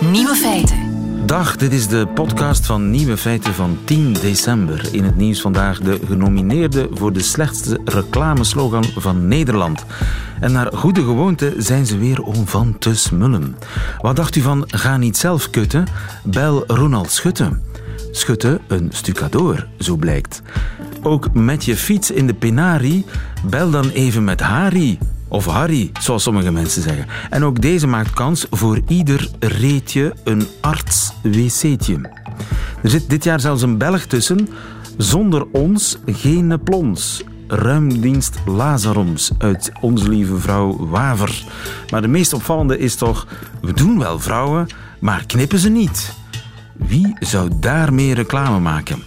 Nieuwe feiten. Dag, dit is de podcast van Nieuwe Feiten van 10 december. In het nieuws vandaag de genomineerde voor de slechtste reclameslogan van Nederland. En naar goede gewoonte zijn ze weer om van te smullen. Wat dacht u van ga niet zelf kutten? Bel Ronald Schutte. Schutte, een stucadoor, zo blijkt. Ook met je fiets in de Penari, bel dan even met Harry. Of Harry, zoals sommige mensen zeggen. En ook deze maakt kans voor ieder reetje een arts-wc'tje. Er zit dit jaar zelfs een Belg tussen. Zonder ons geen plons. Ruimdienst Lazarums uit Onze Lieve Vrouw Waver. Maar de meest opvallende is toch... We doen wel vrouwen, maar knippen ze niet. Wie zou daarmee reclame maken?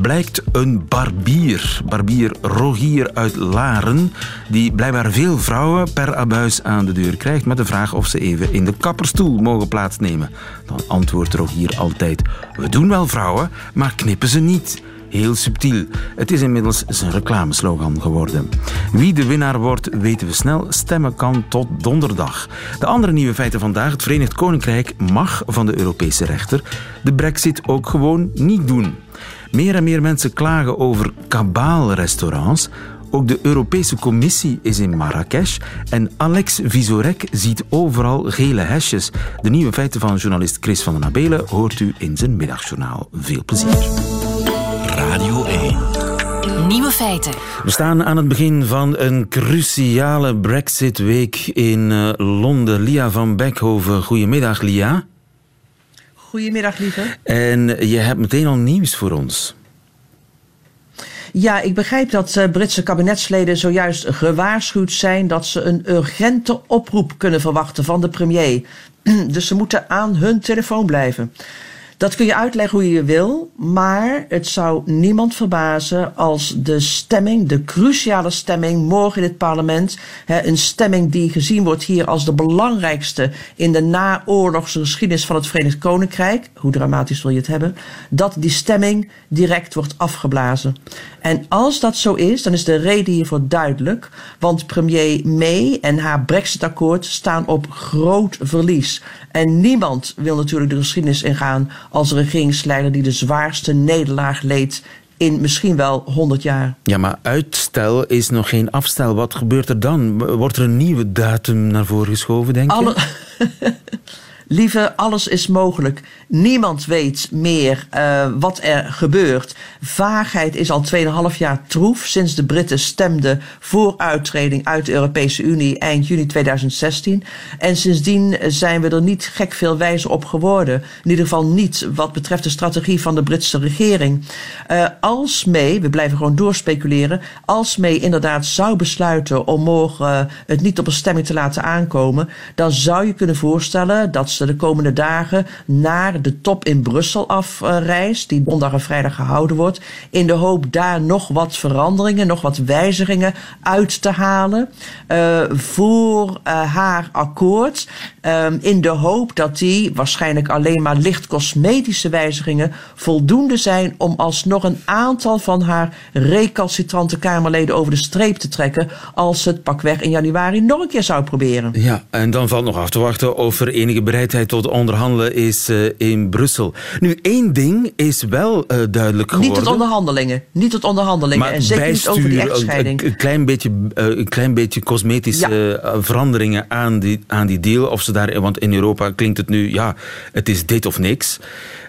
Blijkt een barbier, barbier Rogier uit Laren, die blijkbaar veel vrouwen per abuis aan de deur krijgt met de vraag of ze even in de kapperstoel mogen plaatsnemen. Dan antwoordt Rogier altijd: We doen wel vrouwen, maar knippen ze niet. Heel subtiel. Het is inmiddels zijn reclameslogan geworden. Wie de winnaar wordt, weten we snel. Stemmen kan tot donderdag. De andere nieuwe feiten vandaag. Het Verenigd Koninkrijk mag van de Europese rechter de brexit ook gewoon niet doen. Meer en meer mensen klagen over kabaalrestaurants. Ook de Europese Commissie is in Marrakesh en Alex Visorek ziet overal gele hesjes. De nieuwe feiten van journalist Chris van den Abelen hoort u in zijn middagjournaal. Veel plezier. Radio 1. Nieuwe feiten. We staan aan het begin van een cruciale Brexit-week in eh, Londen. Lia van Beckhoven, goedemiddag Lia. Goedemiddag, lieve. En je hebt meteen al nieuws voor ons. Ja, ik begrijp dat uh, Britse kabinetsleden zojuist gewaarschuwd zijn dat ze een urgente oproep kunnen verwachten van de premier. dus ze moeten aan hun telefoon blijven. Dat kun je uitleggen hoe je wil, maar het zou niemand verbazen als de stemming, de cruciale stemming morgen in het parlement, hè, een stemming die gezien wordt hier als de belangrijkste in de naoorlogse geschiedenis van het Verenigd Koninkrijk, hoe dramatisch wil je het hebben, dat die stemming direct wordt afgeblazen. En als dat zo is, dan is de reden hiervoor duidelijk, want premier May en haar Brexit-akkoord staan op groot verlies. En niemand wil natuurlijk de geschiedenis ingaan als regeringsleider die de zwaarste nederlaag leed in misschien wel 100 jaar. Ja, maar uitstel is nog geen afstel. Wat gebeurt er dan? Wordt er een nieuwe datum naar voren geschoven, denk je? Alle... Lieve, alles is mogelijk. Niemand weet meer uh, wat er gebeurt. Vaagheid is al 2,5 jaar troef sinds de Britten stemden voor uittreding uit de Europese Unie eind juni 2016. En sindsdien zijn we er niet gek veel wijzer op geworden. In ieder geval niet wat betreft de strategie van de Britse regering. Uh, als mee, we blijven gewoon doorspeculeren, als mee inderdaad zou besluiten om morgen uh, het niet op een stemming te laten aankomen, dan zou je kunnen voorstellen dat ze de komende dagen naar de top in Brussel afreist, die donderdag en vrijdag gehouden wordt, in de hoop daar nog wat veranderingen, nog wat wijzigingen uit te halen uh, voor uh, haar akkoord. Um, in de hoop dat die waarschijnlijk alleen maar licht cosmetische wijzigingen voldoende zijn om alsnog een aantal van haar recalcitrante Kamerleden over de streep te trekken als ze het pakweg in januari nog een keer zou proberen. Ja, en dan valt nog af te wachten of er enige bereidheid tot onderhandelen is uh, in Brussel. Nu, één ding is wel uh, duidelijk geworden. Niet tot onderhandelingen. Niet tot onderhandelingen. Maar en zeker niet over die echtscheiding. Een, een klein beetje, uh, een klein beetje cosmetische ja. veranderingen aan die, aan die deal. Of ze daar, want in Europa klinkt het nu, ja, het is dit of niks.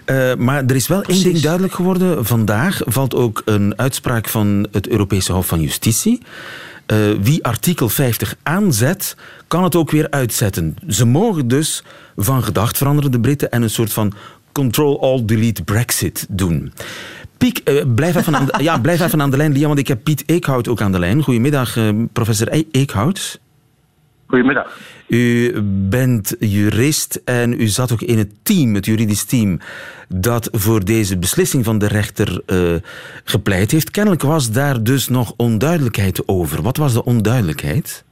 Uh, maar er is wel Precies. één ding duidelijk geworden. Vandaag valt ook een uitspraak van het Europese Hof van Justitie. Uh, wie artikel 50 aanzet, kan het ook weer uitzetten. Ze mogen dus van gedacht veranderen, de Britten, en een soort van control-all-delete Brexit doen. Piek, uh, blijf, even aan de, ja, blijf even aan de lijn, Liam, want ik heb Piet Eekhout ook aan de lijn. Goedemiddag, uh, professor e Eekhout. Goedemiddag. U bent jurist en u zat ook in het team, het juridisch team, dat voor deze beslissing van de rechter uh, gepleit heeft. Kennelijk was daar dus nog onduidelijkheid over. Wat was de onduidelijkheid?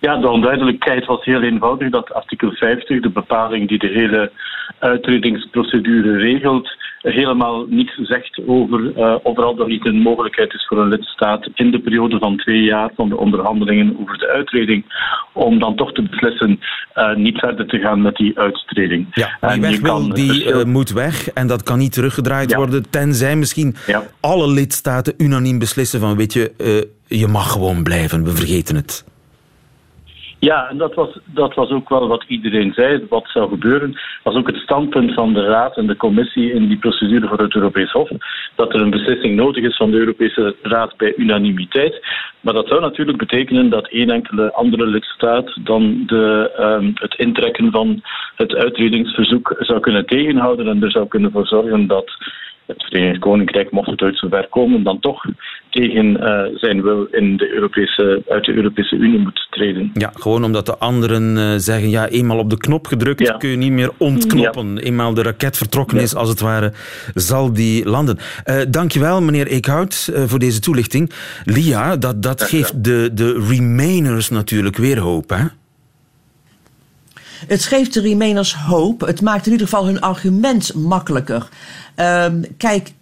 Ja, de onduidelijkheid was heel eenvoudig dat artikel 50, de bepaling die de hele uitredingsprocedure regelt, helemaal niets zegt over uh, of er al dan niet een mogelijkheid is voor een lidstaat in de periode van twee jaar van de onderhandelingen over de uittreding, om dan toch te beslissen uh, niet verder te gaan met die uittreding. Ja, die weg wil, die uh, moet weg en dat kan niet teruggedraaid ja. worden, tenzij misschien ja. alle lidstaten unaniem beslissen van weet je, je mag gewoon blijven, we vergeten het. Ja, en dat was, dat was ook wel wat iedereen zei, wat zou gebeuren. Was ook het standpunt van de Raad en de Commissie in die procedure voor het Europees Hof, dat er een beslissing nodig is van de Europese Raad bij unanimiteit. Maar dat zou natuurlijk betekenen dat één enkele andere lidstaat dan de, um, het intrekken van het uitredingsverzoek zou kunnen tegenhouden en er zou kunnen voor zorgen dat het Verenigd Koninkrijk, mocht het uit zover komen, dan toch tegen uh, zijn wil in de Europese, uit de Europese Unie moet treden. Ja, gewoon omdat de anderen uh, zeggen, ja, eenmaal op de knop gedrukt ja. kun je niet meer ontknoppen. Ja. Eenmaal de raket vertrokken ja. is, als het ware, zal die landen. Uh, dankjewel, meneer Eekhout, voor deze toelichting. Lia, dat, dat geeft de, de Remainers natuurlijk weer hoop, hè? Het geeft de Remainers hoop. Het maakt in ieder geval hun argument makkelijker. Um, kijk,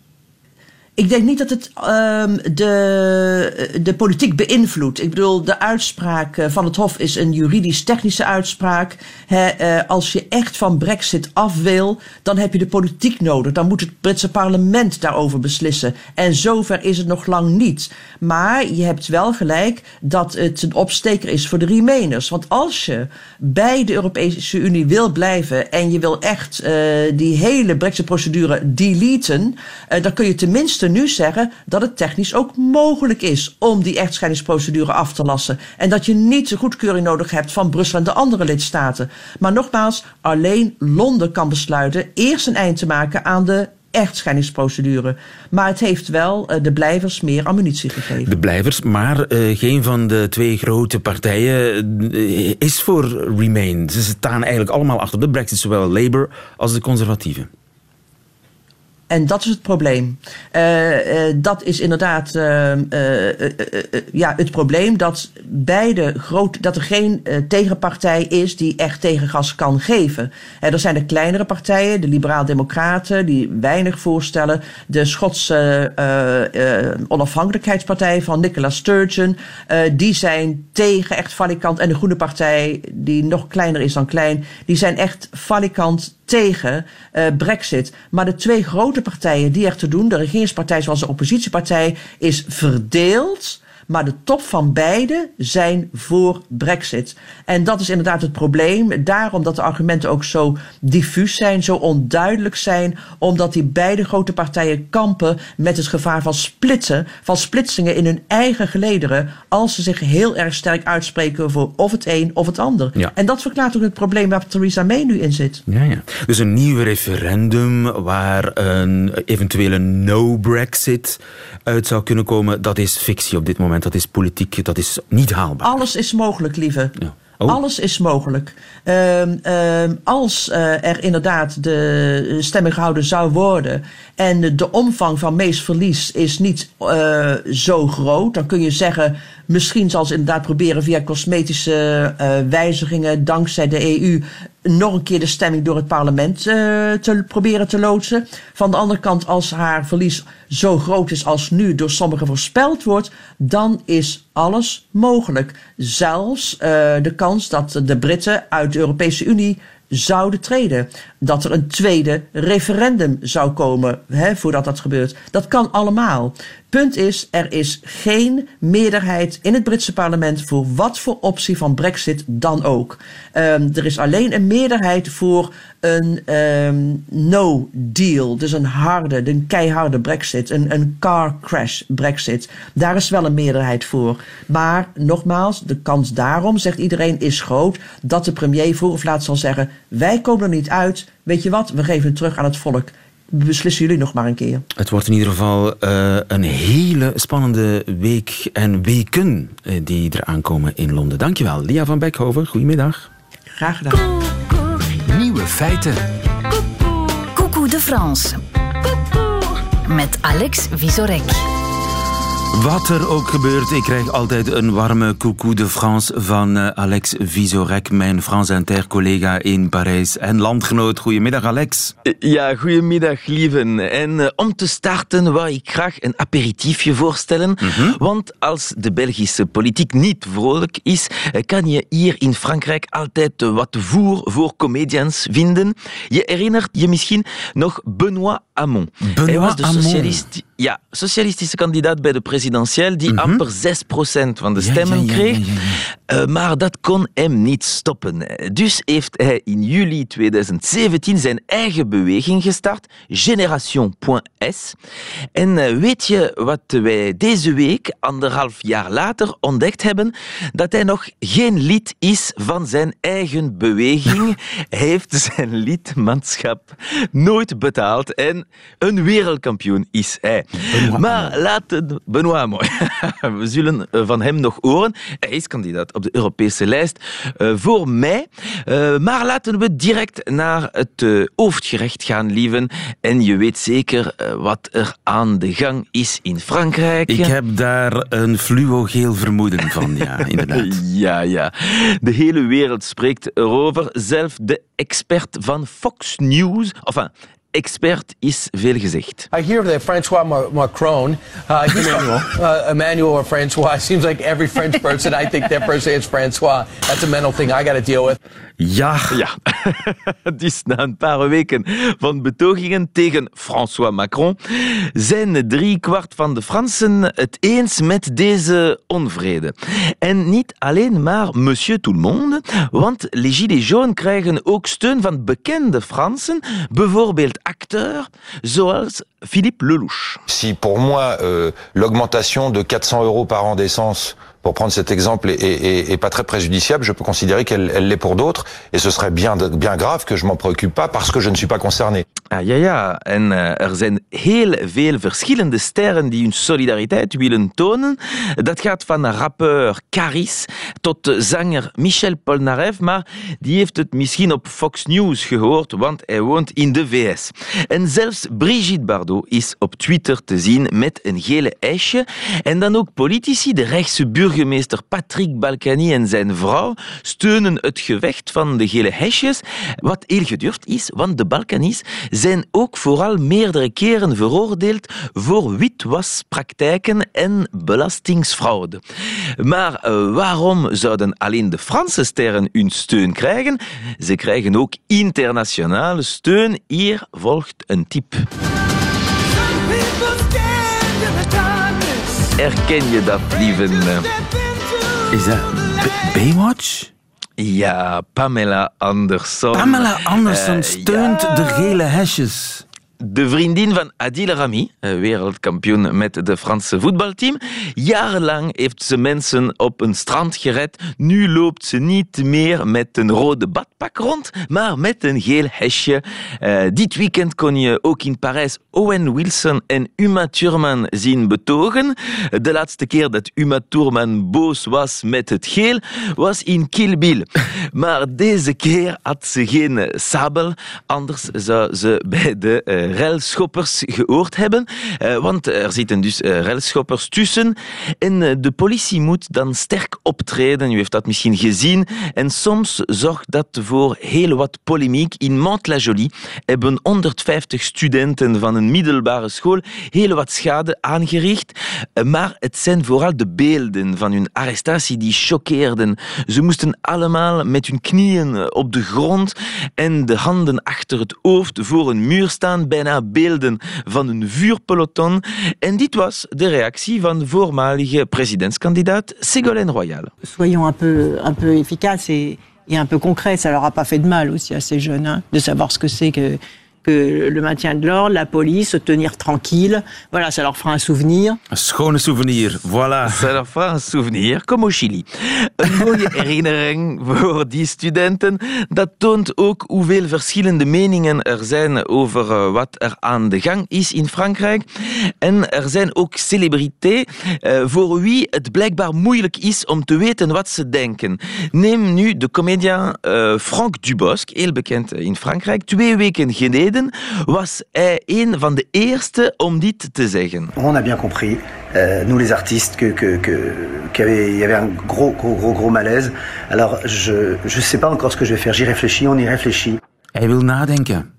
ik denk niet dat het um, de, de politiek beïnvloedt. Ik bedoel, de uitspraak van het Hof is een juridisch-technische uitspraak. He, uh, als je echt van Brexit af wil, dan heb je de politiek nodig. Dan moet het Britse parlement daarover beslissen. En zover is het nog lang niet. Maar je hebt wel gelijk dat het een opsteker is voor de Remainers. Want als je bij de Europese Unie wil blijven en je wil echt uh, die hele Brexit-procedure deleten, dan kun je tenminste nu zeggen dat het technisch ook mogelijk is om die echtscheidingsprocedure af te lassen. En dat je niet de goedkeuring nodig hebt van Brussel en de andere lidstaten. Maar nogmaals, alleen Londen kan besluiten eerst een eind te maken aan de echtscheidingsprocedure. Maar het heeft wel uh, de blijvers meer ammunitie gegeven. De blijvers, maar uh, geen van de twee grote partijen uh, is voor Remain. Ze staan eigenlijk allemaal achter de Brexit, zowel Labour als de conservatieven. En dat is het probleem. Uh, uh, dat is inderdaad uh, ja, het probleem dat beide groot, dat er geen tegenpartij is die echt tegengas kan geven. er zijn de kleinere partijen, de liberaal-democraten, die weinig voorstellen. De Schotse onafhankelijkheidspartij van Nicola Sturgeon, die zijn tegen echt valikant. En de Groene Partij, die nog kleiner is dan klein, die zijn echt valikant tegen uh, Brexit. Maar de twee grote partijen die er te doen, de regeringspartij zoals de oppositiepartij, is verdeeld maar de top van beide zijn voor Brexit. En dat is inderdaad het probleem. Daarom dat de argumenten ook zo diffuus zijn, zo onduidelijk zijn. Omdat die beide grote partijen kampen met het gevaar van splitsen, van splitsingen in hun eigen gelederen. Als ze zich heel erg sterk uitspreken voor of het een of het ander. Ja. En dat verklaart ook het probleem waar Theresa May nu in zit. Ja, ja. Dus een nieuw referendum waar een eventuele no-Brexit uit zou kunnen komen, dat is fictie op dit moment. Dat is politiek, dat is niet haalbaar. Alles is mogelijk, lieve. Ja. Oh. Alles is mogelijk. Uh, uh, als uh, er inderdaad de stemming gehouden zou worden en de omvang van meest verlies is niet uh, zo groot, dan kun je zeggen, misschien zal ze inderdaad proberen via cosmetische uh, wijzigingen dankzij de EU nog een keer de stemming door het parlement uh, te proberen te loodsen. Van de andere kant, als haar verlies zo groot is als nu door sommigen voorspeld wordt, dan is alles mogelijk. Zelfs uh, de kans dat de Britten uit de Europese Unie zouden treden. Dat er een tweede referendum zou komen hè, voordat dat gebeurt. Dat kan allemaal. Punt is, er is geen meerderheid in het Britse parlement voor wat voor optie van Brexit dan ook. Um, er is alleen een meerderheid voor een um, no-deal. Dus een harde, een keiharde Brexit. Een, een car crash Brexit. Daar is wel een meerderheid voor. Maar nogmaals, de kans daarom, zegt iedereen, is groot dat de premier voor of laat zal zeggen: wij komen er niet uit. Weet je wat? We geven het terug aan het volk beslissen jullie nog maar een keer. Het wordt in ieder geval uh, een hele spannende week en weken uh, die er aankomen in Londen. Dankjewel, Lia van Beckhoven. Goedemiddag. Graag gedaan. Nieuwe feiten. Coucou de France. Met Alex Visorek. Wat er ook gebeurt, ik krijg altijd een warme coucou de France van uh, Alex Visorek, mijn France Inter-collega in Parijs en landgenoot. Goedemiddag, Alex. Ja, goedemiddag, lieven. En uh, om te starten wou ik graag een aperitiefje voorstellen. Mm -hmm. Want als de Belgische politiek niet vrolijk is, kan je hier in Frankrijk altijd wat voer voor comedians vinden. Je herinnert je misschien nog Benoît Hamon. Benoît Hij was de Hamon. Ja, socialistische kandidaat bij de presidentieel die Mhm. amper 6% van de stemmen ja, ja, kreeg. ja, Uh, maar dat kon hem niet stoppen. Dus heeft hij in juli 2017 zijn eigen beweging gestart, Generation.s. En uh, weet je wat wij deze week, anderhalf jaar later, ontdekt hebben? Dat hij nog geen lid is van zijn eigen beweging. hij heeft zijn lidmaatschap nooit betaald en een wereldkampioen is hij. Maar laten... Benoît mooi. We zullen uh, van hem nog horen. Hij is kandidaat op de Europese lijst uh, voor mij. Uh, maar laten we direct naar het hoofdgerecht gaan, lieven. En je weet zeker wat er aan de gang is in Frankrijk. Ik heb daar een fluogeel vermoeden van, ja, inderdaad. ja, ja. De hele wereld spreekt erover. Zelf de expert van Fox News, enfin, expert is veel gezegd. I hear that Francois Ma- Macron, uh, Emmanuel. Uh, Emmanuel or Francois, seems like every French person, I think first name is Francois. That's a mental thing I got to deal with. Ja. Ja, dus na een paar weken van betogingen tegen François Macron zijn drie kwart van de Fransen het eens met deze onvrede. En niet alleen maar Monsieur Tout le Monde, want les Gilets jaunes krijgen ook steun van bekende Fransen, bijvoorbeeld acteurs zoals Philippe Lelouch. Si pour moi euh, l'augmentation de 400 euros par an d'essence pour prendre cet exemple, est, est, est, pas très préjudiciable, je peux considérer qu'elle elle l'est pour d'autres. Et ce serait bien, bien grave que je m'en préoccupe pas parce que je ne suis pas concerné. Ah, ja, ja. En uh, er zijn heel veel verschillende sterren die hun solidariteit willen tonen. Dat gaat van rappeur Caris tot zanger Michel Polnareff, maar die heeft het misschien op Fox News gehoord, want hij woont in de VS. En zelfs Brigitte Bardot is op Twitter te zien met een gele ijsje. En dan ook politici, de rechtse burgemeester Patrick Balkany en zijn vrouw steunen het gevecht van de gele hesjes, wat heel gedurfd is, want de Balkani's zijn ook vooral meerdere keren veroordeeld voor witwaspraktijken en belastingsfraude. Maar uh, waarom zouden alleen de Franse sterren hun steun krijgen? Ze krijgen ook internationale steun. Hier volgt een tip. Herken je dat, lieven? Is dat B Baywatch? Ja, Pamela Anderson. Pamela Anderson uh, steunt ja. de gele hesjes. De vriendin van Adil Rami, wereldkampioen met de Franse voetbalteam. Jarenlang heeft ze mensen op een strand gered. Nu loopt ze niet meer met een rode badpak rond, maar met een geel hesje. Uh, dit weekend kon je ook in Parijs Owen Wilson en Uma Thurman zien betogen. De laatste keer dat Uma Thurman boos was met het geel was in Kill Bill. Maar deze keer had ze geen sabel, anders zou ze bij de relschoppers gehoord hebben. Uh, want er zitten dus uh, relschoppers tussen. En de politie moet dan sterk optreden. U heeft dat misschien gezien. En soms zorgt dat voor heel wat polemiek. In Mantes-la-Jolie hebben 150 studenten van een middelbare school heel wat schade aangericht. Maar het zijn vooral de beelden van hun arrestatie die choqueerden. Ze moesten allemaal met hun knieën op de grond en de handen achter het hoofd voor een muur staan bijna beelden van een vuurpeloton. En dit was de reactie van voormalige presidentskandidaat Ségolène Royal. Soyons un peu, un peu efficaces et, et un peu concrets. Ça leur a pas fait de mal aussi à ces jeunes hein, de savoir ce que c'est que que le maintien de l'ordre, la police, se tenir tranquille. Voilà, ça leur fera un souvenir. Een schone souvenir, voilà. Ça leur fera un souvenir, comme au Chili. Een mooie herinnering voor die studenten. Dat toont ook hoeveel verschillende meningen er zijn over wat er aan de gang is in Frankrijk. En er zijn ook celebriteiten voor wie het blijkbaar moeilijk is om te weten wat ze denken. Neem nu de comedian Franck Dubosc, heel bekend in Frankrijk. Twee weken geleden geleden was hij een van de eerste om dit te zeggen. On a bien compris, euh, nous les artistes, que, que, que, qu'il y avait, il y avait un gros, gros, gros, gros malaise. Alors, je ne sais pas encore ce que je vais faire. J'y réfléchis, on y réfléchit. Hij wil nadenken.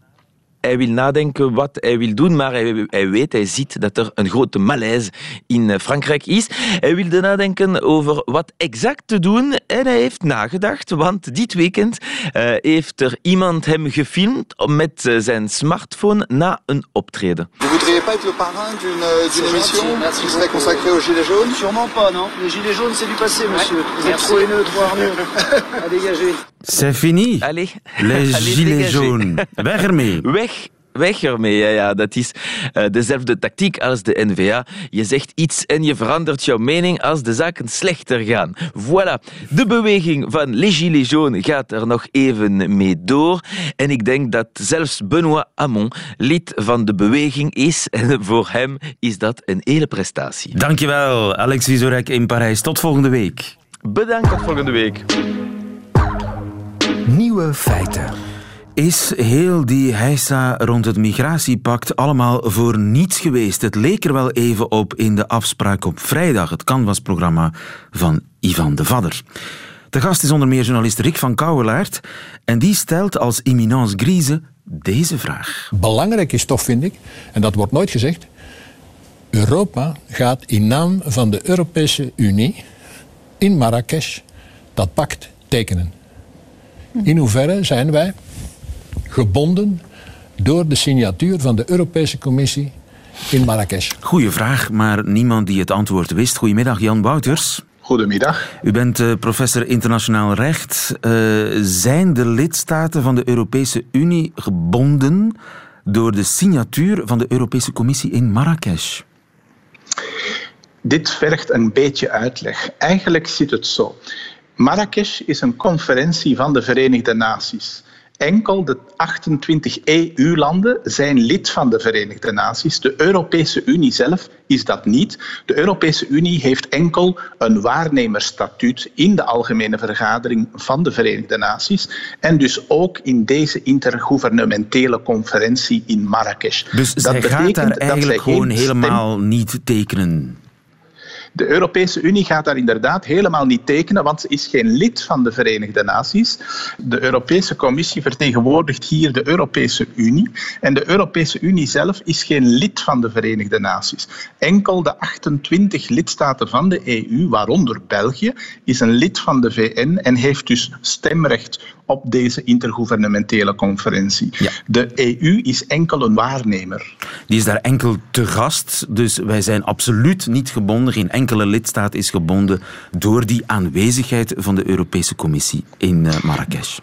Hij wil nadenken wat hij wil doen, maar hij, hij weet, hij ziet dat er een grote malaise in Frankrijk is. Hij wilde nadenken over wat exact te doen en hij heeft nagedacht, want dit weekend uh, heeft er iemand hem gefilmd met uh, zijn smartphone na een optreden. Vous voudriez pas être le parrain d'une d'une émission qui serait consacrée aux Gilets jaunes Sûrement pas, non. Les Gilets jaunes, c'est du passé, monsieur. Vous êtes trop haineux, trop hargneux. à dégager. C'est fini. Allez. Les Allez, gilets jaunes. Weg ermee. Weg. Weg ermee. Ja, ja, dat is uh, dezelfde tactiek als de NVA. Je zegt iets en je verandert jouw mening als de zaken slechter gaan. Voilà. De beweging van Les Gilets jaunes gaat er nog even mee door. En ik denk dat zelfs Benoît Hamon lid van de beweging is. En voor hem is dat een hele prestatie. Dankjewel, Alex Vizorek in Parijs. Tot volgende week. Bedankt, tot volgende week. Nieuwe feiten. Is heel die heisa rond het migratiepact allemaal voor niets geweest? Het leek er wel even op in de afspraak op vrijdag, het Canvas-programma van Ivan de Vadder. De gast is onder meer journalist Rick van Kouwelaert en die stelt als imminence grise deze vraag. Belangrijk is toch, vind ik, en dat wordt nooit gezegd, Europa gaat in naam van de Europese Unie in Marrakesh dat pact tekenen. In hoeverre zijn wij gebonden door de signatuur van de Europese Commissie in Marrakesh? Goeie vraag, maar niemand die het antwoord wist. Goedemiddag, Jan Wouters. Goedemiddag. U bent uh, professor internationaal recht. Uh, zijn de lidstaten van de Europese Unie gebonden door de signatuur van de Europese Commissie in Marrakesh? Dit vergt een beetje uitleg. Eigenlijk zit het zo. Marrakesh is een conferentie van de Verenigde Naties. Enkel de 28 EU-landen zijn lid van de Verenigde Naties. De Europese Unie zelf is dat niet. De Europese Unie heeft enkel een waarnemersstatuut in de Algemene Vergadering van de Verenigde Naties en dus ook in deze intergouvernementele conferentie in Marrakesh. Dus dat zij gaat daar eigenlijk gewoon helemaal niet tekenen? De Europese Unie gaat daar inderdaad helemaal niet tekenen, want ze is geen lid van de Verenigde Naties. De Europese Commissie vertegenwoordigt hier de Europese Unie. En de Europese Unie zelf is geen lid van de Verenigde Naties. Enkel de 28 lidstaten van de EU, waaronder België, is een lid van de VN en heeft dus stemrecht op deze intergouvernementele conferentie. Ja. De EU is enkel een waarnemer. Die is daar enkel te gast, dus wij zijn absoluut niet gebonden, geen enkele lidstaat is gebonden door die aanwezigheid van de Europese Commissie in uh, Marrakesh.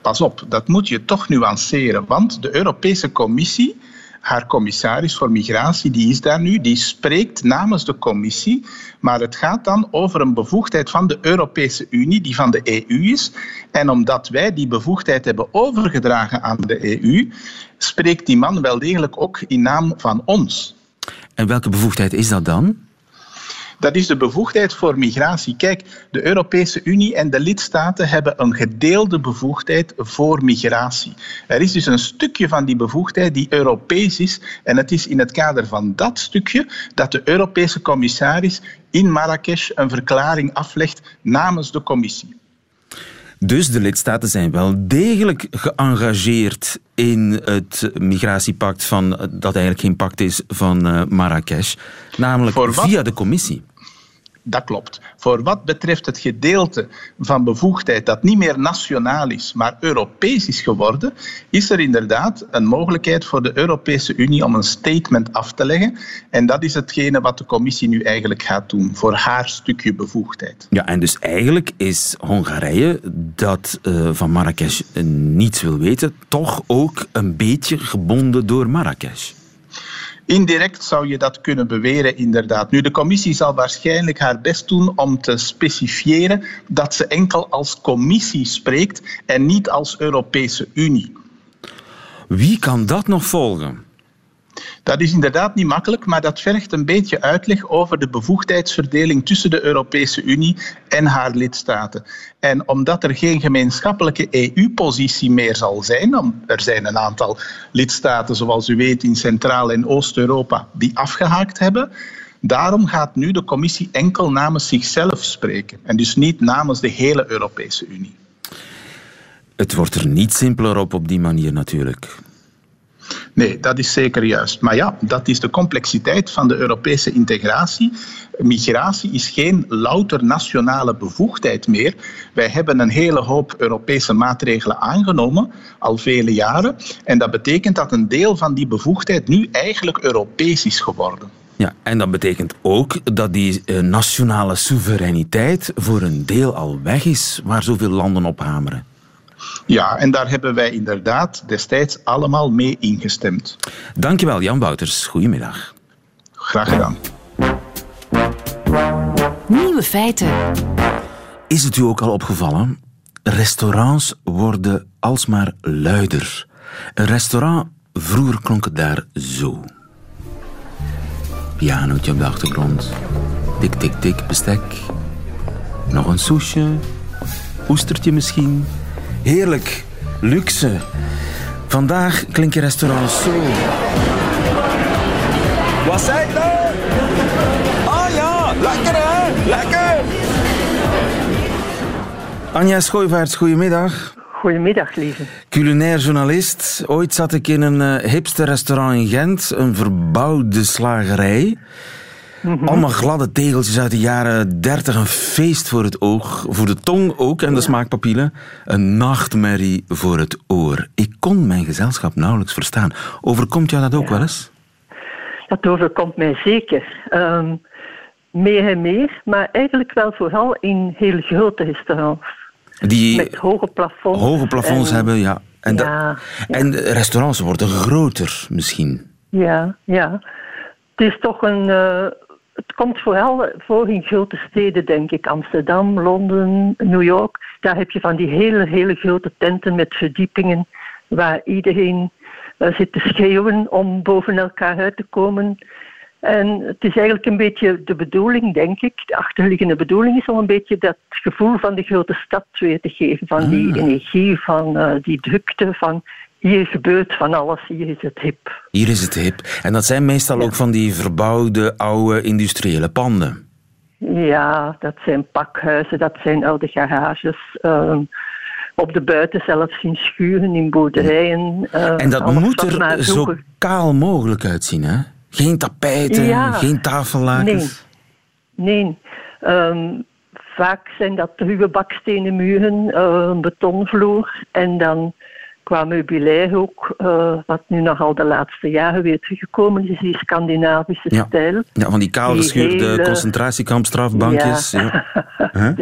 Pas op, dat moet je toch nuanceren, want de Europese Commissie haar commissaris voor migratie, die is daar nu, die spreekt namens de commissie, maar het gaat dan over een bevoegdheid van de Europese Unie, die van de EU is. En omdat wij die bevoegdheid hebben overgedragen aan de EU, spreekt die man wel degelijk ook in naam van ons. En welke bevoegdheid is dat dan? Dat is de bevoegdheid voor migratie. Kijk, de Europese Unie en de lidstaten hebben een gedeelde bevoegdheid voor migratie. Er is dus een stukje van die bevoegdheid die Europees is. En het is in het kader van dat stukje dat de Europese commissaris in Marrakesh een verklaring aflegt namens de commissie. Dus de lidstaten zijn wel degelijk geëngageerd in het migratiepact van, dat eigenlijk geen pact is van uh, Marrakesh, namelijk via de commissie. Dat klopt. Voor wat betreft het gedeelte van bevoegdheid dat niet meer nationaal is, maar Europees is geworden, is er inderdaad een mogelijkheid voor de Europese Unie om een statement af te leggen. En dat is hetgene wat de commissie nu eigenlijk gaat doen, voor haar stukje bevoegdheid. Ja, en dus eigenlijk is Hongarije, dat uh, van Marrakesh niets wil weten, toch ook een beetje gebonden door Marrakesh. Indirect zou je dat kunnen beweren, inderdaad. Nu, de commissie zal waarschijnlijk haar best doen om te specifiëren dat ze enkel als commissie spreekt en niet als Europese Unie. Wie kan dat nog volgen? Dat is inderdaad niet makkelijk, maar dat vergt een beetje uitleg over de bevoegdheidsverdeling tussen de Europese Unie en haar lidstaten. En omdat er geen gemeenschappelijke EU-positie meer zal zijn, er zijn een aantal lidstaten, zoals u weet, in Centraal- en Oost-Europa die afgehaakt hebben. Daarom gaat nu de Commissie enkel namens zichzelf spreken en dus niet namens de hele Europese Unie. Het wordt er niet simpeler op op die manier natuurlijk. Nee, dat is zeker juist. Maar ja, dat is de complexiteit van de Europese integratie. Migratie is geen louter nationale bevoegdheid meer. Wij hebben een hele hoop Europese maatregelen aangenomen, al vele jaren. En dat betekent dat een deel van die bevoegdheid nu eigenlijk Europees is geworden. Ja, en dat betekent ook dat die eh, nationale soevereiniteit voor een deel al weg is, waar zoveel landen op hameren. Ja, en daar hebben wij inderdaad destijds allemaal mee ingestemd. Dankjewel, Jan Wouters. Goedemiddag. Graag gedaan. Nieuwe feiten. Is het u ook al opgevallen? Restaurants worden alsmaar luider. Een restaurant, vroeger klonk het daar zo. Pianootje op de achtergrond. Tik, tik, tik, bestek. Nog een soesje. Oestertje misschien. Heerlijk. Luxe. Vandaag klinken restaurants zo. Wat zei dat? Ah ja, lekker hè? Lekker! Anja Schooivaerts, goedemiddag. Goedemiddag, lieve. Culinair journalist. Ooit zat ik in een uh, hipster restaurant in Gent, een verbouwde slagerij. Mhm. Allemaal gladde tegeltjes uit de jaren 30. Een feest voor het oog, voor de tong ook en de smaakpapillen. Een nachtmerrie voor het oor. Ik kon mijn gezelschap nauwelijks verstaan. Overkomt jou dat ook wel eens? Dat overkomt mij zeker. Um, meer en meer, maar eigenlijk wel vooral in heel grote restaurants. Die Met hoge plafonds. hoge plafonds en- hebben, ja. En, Ja, en restaurants worden groter misschien. Ja, ja. Het is toch een. eh, het komt vooral voor in grote steden, denk ik. Amsterdam, Londen, New York. Daar heb je van die hele, hele grote tenten met verdiepingen. Waar iedereen eh, zit te schreeuwen om boven elkaar uit te komen. En het is eigenlijk een beetje de bedoeling, denk ik. De achterliggende bedoeling is om een beetje dat gevoel van de grote stad weer te geven. Van die Ah. energie, van eh, die drukte, van hier gebeurt van alles, hier is het hip. Hier is het hip. En dat zijn meestal ook van die verbouwde, oude industriële panden. Ja, dat zijn pakhuizen, dat zijn oude garages. ehm, op de buiten zelfs in schuren, in boerderijen. eh, En dat moet er zo kaal mogelijk uitzien, hè? Geen tapijten, Ja. geen tafellakens. Nee, nee. Ehm, vaak zijn dat ruwe bakstenen muren, eh, een betonvloer en dan qua meubilair ook, eh, wat nu nogal de laatste jaren weer teruggekomen is, die Scandinavische Ja. stijl. Ja, van die kaal geschuurde hele- concentratiekampstrafbankjes. Ja. Huh?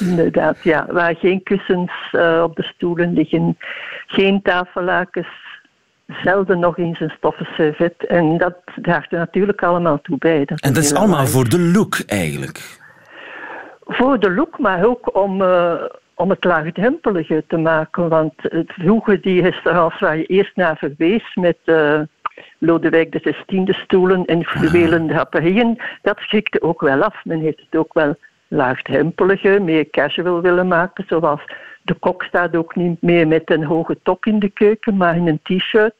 Inderdaad, ja. Waar geen kussens eh, op de stoelen liggen, geen tafellakens, zelden nog eens een stoffen servet. En dat draagt er natuurlijk allemaal toe bij. Dat En dat is allemaal voor de look eigenlijk. Voor de look, maar ook om, eh, om het laagdrempeliger te maken. Want het, vroeger die restaurants waar je eerst naar verwees met eh, Lodewijk de XVI stoelen en fluwelen draperieën, dat schrikte ook wel af. Men heeft het ook wel laagdrempeliger, meer casual willen maken. Zoals de kok staat ook niet meer met een hoge tok in de keuken, maar in een t-shirt.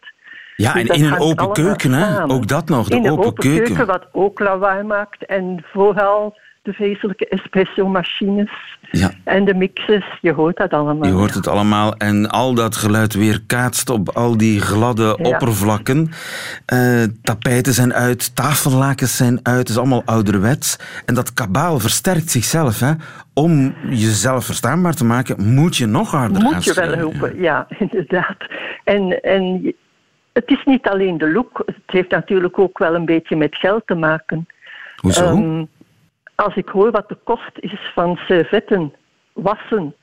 Ja, Dus en in een open keuken, hè? Ook dat nog, de in een open open keuken. keuken, wat ook lawaai maakt. En vooral de vreselijke espresso-machines Ja. en de mixers. Je hoort dat allemaal. Je hoort het allemaal en al dat geluid weer kaatst op al die gladde Ja. oppervlakken. Eh, tapijten zijn uit, tafellakens zijn uit, het is allemaal ouderwets. En dat kabaal versterkt zichzelf. Hè. Om jezelf verstaanbaar te maken, moet je nog harder Moet je wel roepen, ja, inderdaad. En, en het is niet alleen de look, het heeft natuurlijk ook wel een beetje met geld te maken. Hoezo? Ehm, als ik hoor wat de kost is van servetten, wassen,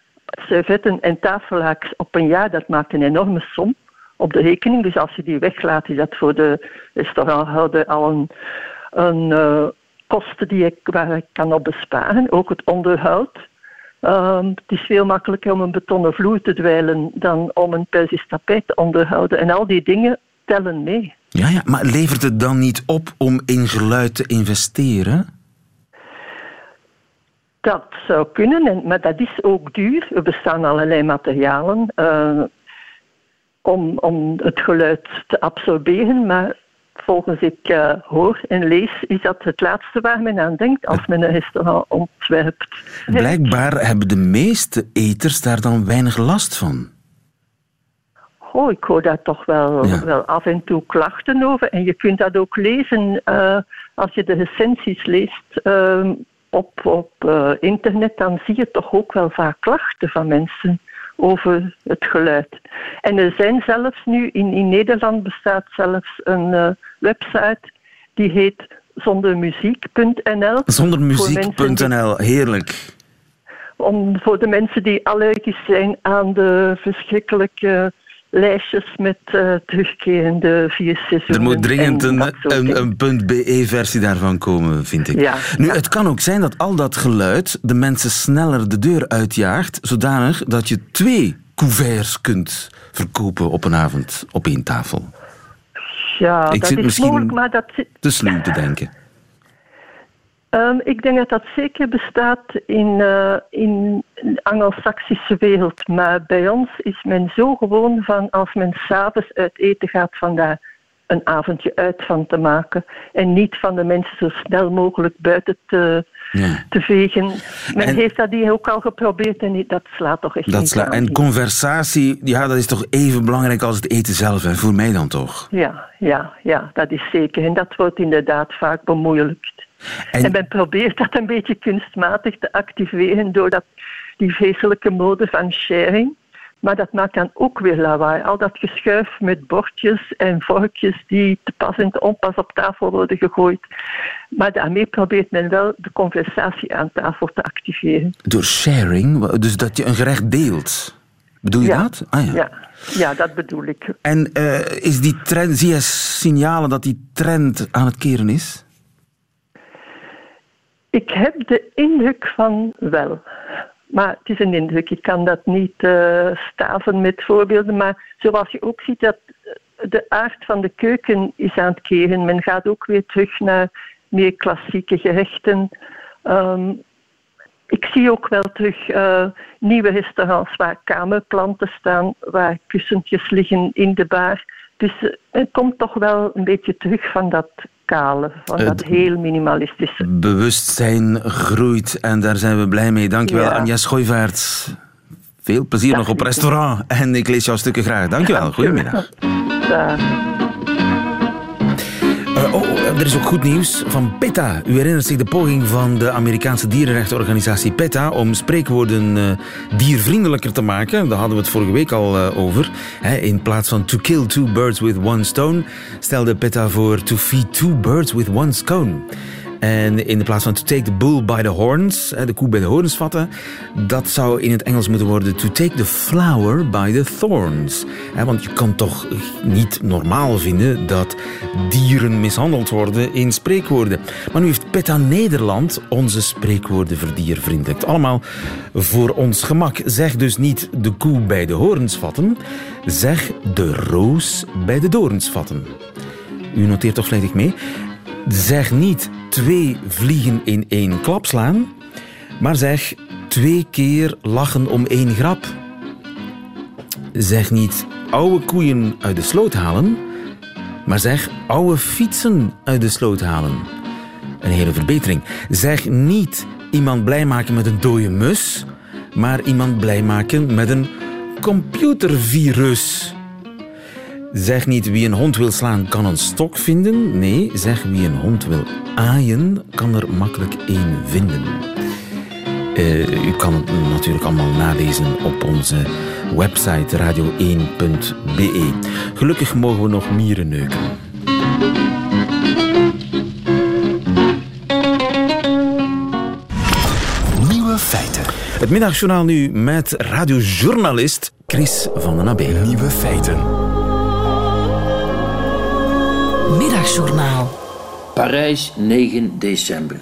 servetten en tafellakens op een jaar, dat maakt een enorme som op de rekening. Dus als je die weglaat, is dat voor de restauranthouder al een, een eh, kosten die ik, waar ik kan op besparen. Ook het onderhoud. Ehm, het is veel makkelijker om een betonnen vloer te dweilen dan om een Persisch tapijt te onderhouden. En al die dingen tellen mee. Ja, ja, maar levert het dan niet op om in geluid te investeren? Dat zou kunnen, en, maar dat is ook duur. Er bestaan allerlei materialen uh, om, om het geluid te absorberen, maar volgens ik uh, hoor en lees, is dat het laatste waar men aan denkt als men een restaurant ontwerpt. Blijkbaar hebben de meeste eters daar dan weinig last van. Oh, ik hoor daar toch wel, ja. wel af en toe klachten over. En je kunt dat ook lezen uh, als je de recensies leest uh, op, op uh, internet. Dan zie je toch ook wel vaak klachten van mensen over het geluid. En er zijn zelfs nu, in, in Nederland bestaat zelfs een uh, website die heet zondermuziek.nl. Zondermuziek.nl, heerlijk. Om, voor de mensen die allergisch zijn aan de verschrikkelijke lijstjes met uh, terugkerende vier seizoenen. Er moet dringend een, een, een .be-versie daarvan komen, vind ik. Ja, nu, ja. het kan ook zijn dat al dat geluid de mensen sneller de deur uitjaagt, zodanig dat je twee couverts kunt verkopen op een avond op één tafel. Ja, ik dat zit is misschien mogelijk, maar dat... te sluw te denken. Um, ik denk dat dat zeker bestaat in, uh, in de Anglo-Saxische wereld. Maar bij ons is men zo gewoon van als men s'avonds uit eten gaat, van daar een avondje uit van te maken. En niet van de mensen zo snel mogelijk buiten te, ja. te vegen. Men En- heeft dat hier ook al geprobeerd en dat slaat toch echt Dat niet aan. en conversatie, ja, dat is toch even belangrijk als het eten zelf, hè? voor mij dan toch? Ja, ja, ja, dat is zeker. En dat wordt inderdaad vaak bemoeilijkt. En, men probeert dat een beetje kunstmatig te activeren door dat, die vreselijke mode van sharing. Maar dat maakt dan ook weer lawaai. Al dat geschuif met bordjes en vorkjes die te pas en te onpas op tafel worden gegooid. Maar daarmee probeert men wel de conversatie aan tafel te activeren. Door sharing, dus dat je een gerecht deelt. Bedoel je Ja. dat? Ah, ja. Ja, ja, dat bedoel ik. En eh, is die trend, zie je signalen dat die trend aan het keren is? Ik heb de indruk van wel. Maar het is een indruk. Ik kan dat niet eh, staven met voorbeelden. Maar zoals je ook ziet, dat de aard van de keuken is aan het keren. Men gaat ook weer terug naar meer klassieke gerechten. Ehm, ik zie ook wel terug eh, nieuwe restaurants waar kamerplanten staan, waar kussentjes liggen in de bar. Dus eh, er komt toch wel een beetje terug van dat kale, van Het- dat heel minimalistische. Bewustzijn groeit en daar zijn we blij mee. Dankjewel, Ja. Anja Schooivaert. Veel plezier nog op restaurant en ik lees jouw stukken graag. Dankjewel, goedemiddag. Dag. Eh, oh, oh, er is ook goed nieuws van PETA. U herinnert zich de poging van de Amerikaanse dierenrechtenorganisatie PETA om spreekwoorden eh, diervriendelijker te maken. Daar hadden we het vorige week al eh, over. In plaats van to kill two birds with one stone stelde PETA voor to feed two birds with one scone. En in de plaats van to take the bull by the horns, hè, de koe bij de horens vatten, dat zou in het Engels moeten worden to take the flower by the thorns. Hè, want je kan toch niet normaal vinden dat dieren mishandeld worden in spreekwoorden. Maar nu heeft PETA Nederland onze spreekwoorden verdiervriendelijkt. Allemaal voor ons gemak. Zeg dus niet de koe bij de horens vatten, zeg de roos bij de dorens vatten. U noteert toch vlijtig mee? Zeg niet twee vliegen in één klap slaan, maar zeg twee keer lachen om één grap. Zeg niet oude koeien uit de sloot halen, maar zeg oude fietsen uit de sloot halen. Een hele verbetering. Zeg niet iemand blij maken met een dode mus, maar iemand blij maken met een computervirus. Zeg niet wie een hond wil slaan kan een stok vinden. Nee, zeg wie een hond wil aaien kan er makkelijk één vinden. Eh, u kan het natuurlijk allemaal nalezen op onze website radio1.be. Gelukkig mogen we nog mieren neuken. Nieuwe feiten. Het middagjournaal nu met radiojournalist Chris van den Abbe. Nieuwe feiten. Middagjournaal. Parijs, 9 december.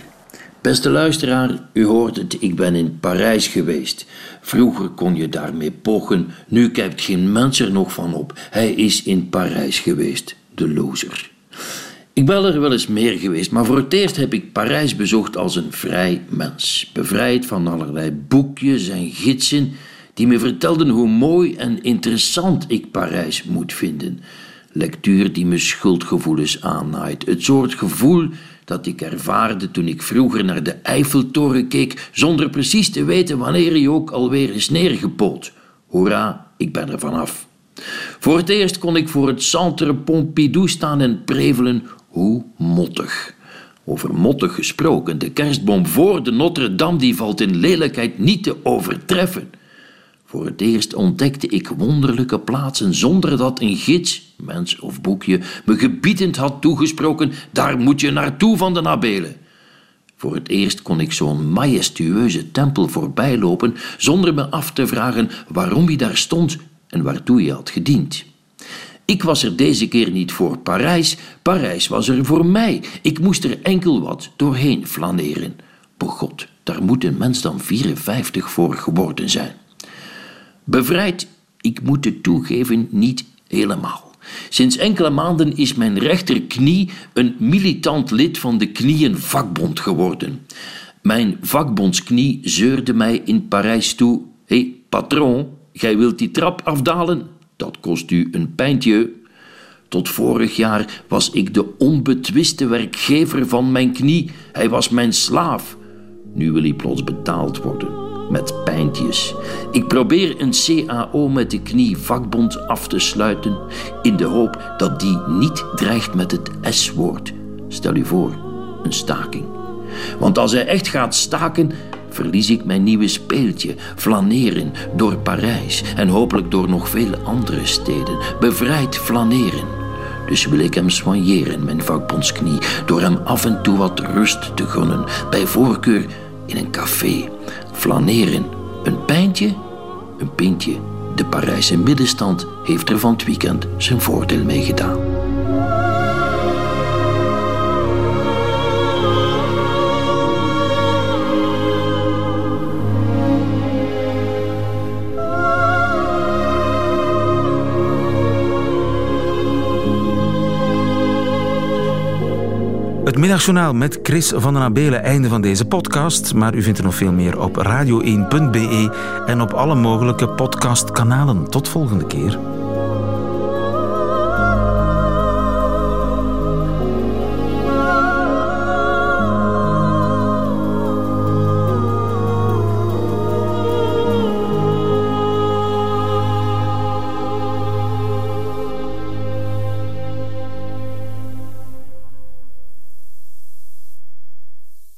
Beste luisteraar, u hoort het, ik ben in Parijs geweest. Vroeger kon je daarmee pochen, nu kijkt geen mens er nog van op. Hij is in Parijs geweest. de loser. Ik ben er wel eens meer geweest, maar voor het eerst heb ik Parijs bezocht als een vrij mens. Bevrijd van allerlei boekjes en gidsen die me vertelden hoe mooi en interessant ik Parijs moet vinden. Lectuur die me schuldgevoelens aannaait. Het soort gevoel dat ik ervaarde toen ik vroeger naar de Eiffeltoren keek, zonder precies te weten wanneer hij ook alweer is neergepoot. Hoera, ik ben er vanaf. Voor het eerst kon ik voor het Centre Pompidou staan en prevelen hoe mottig. Over mottig gesproken, de kerstboom voor de Notre-Dame die valt in lelijkheid niet te overtreffen. Voor het eerst ontdekte ik wonderlijke plaatsen zonder dat een gids, mens of boekje, me gebiedend had toegesproken: daar moet je naartoe van de Nabelen. Voor het eerst kon ik zo'n majestueuze tempel voorbijlopen zonder me af te vragen waarom hij daar stond en waartoe hij had gediend. Ik was er deze keer niet voor Parijs, Parijs was er voor mij. Ik moest er enkel wat doorheen flaneren. Begot, daar moet een mens dan 54 voor geworden zijn. Bevrijd, ik moet het toegeven, niet helemaal. Sinds enkele maanden is mijn rechterknie een militant lid van de knieënvakbond geworden. Mijn vakbondsknie zeurde mij in Parijs toe: Hé, hey, patroon, gij wilt die trap afdalen? Dat kost u een pijntje. Tot vorig jaar was ik de onbetwiste werkgever van mijn knie. Hij was mijn slaaf. Nu wil hij plots betaald worden met pijntjes. Ik probeer een CAO met de knie vakbond af te sluiten in de hoop dat die niet dreigt met het S-woord. Stel u voor, een staking. Want als hij echt gaat staken, verlies ik mijn nieuwe speeltje, flaneren door Parijs en hopelijk door nog vele andere steden. Bevrijd flaneren. Dus wil ik hem soigneren, mijn vakbondsknie, door hem af en toe wat rust te gunnen, bij voorkeur in een café flaneren. Een pijntje, een pintje. De Parijse middenstand heeft er van het weekend zijn voordeel mee gedaan. Het middagjournaal met Chris van den Abelen, einde van deze podcast. Maar u vindt er nog veel meer op radio1.be en op alle mogelijke podcastkanalen. Tot volgende keer.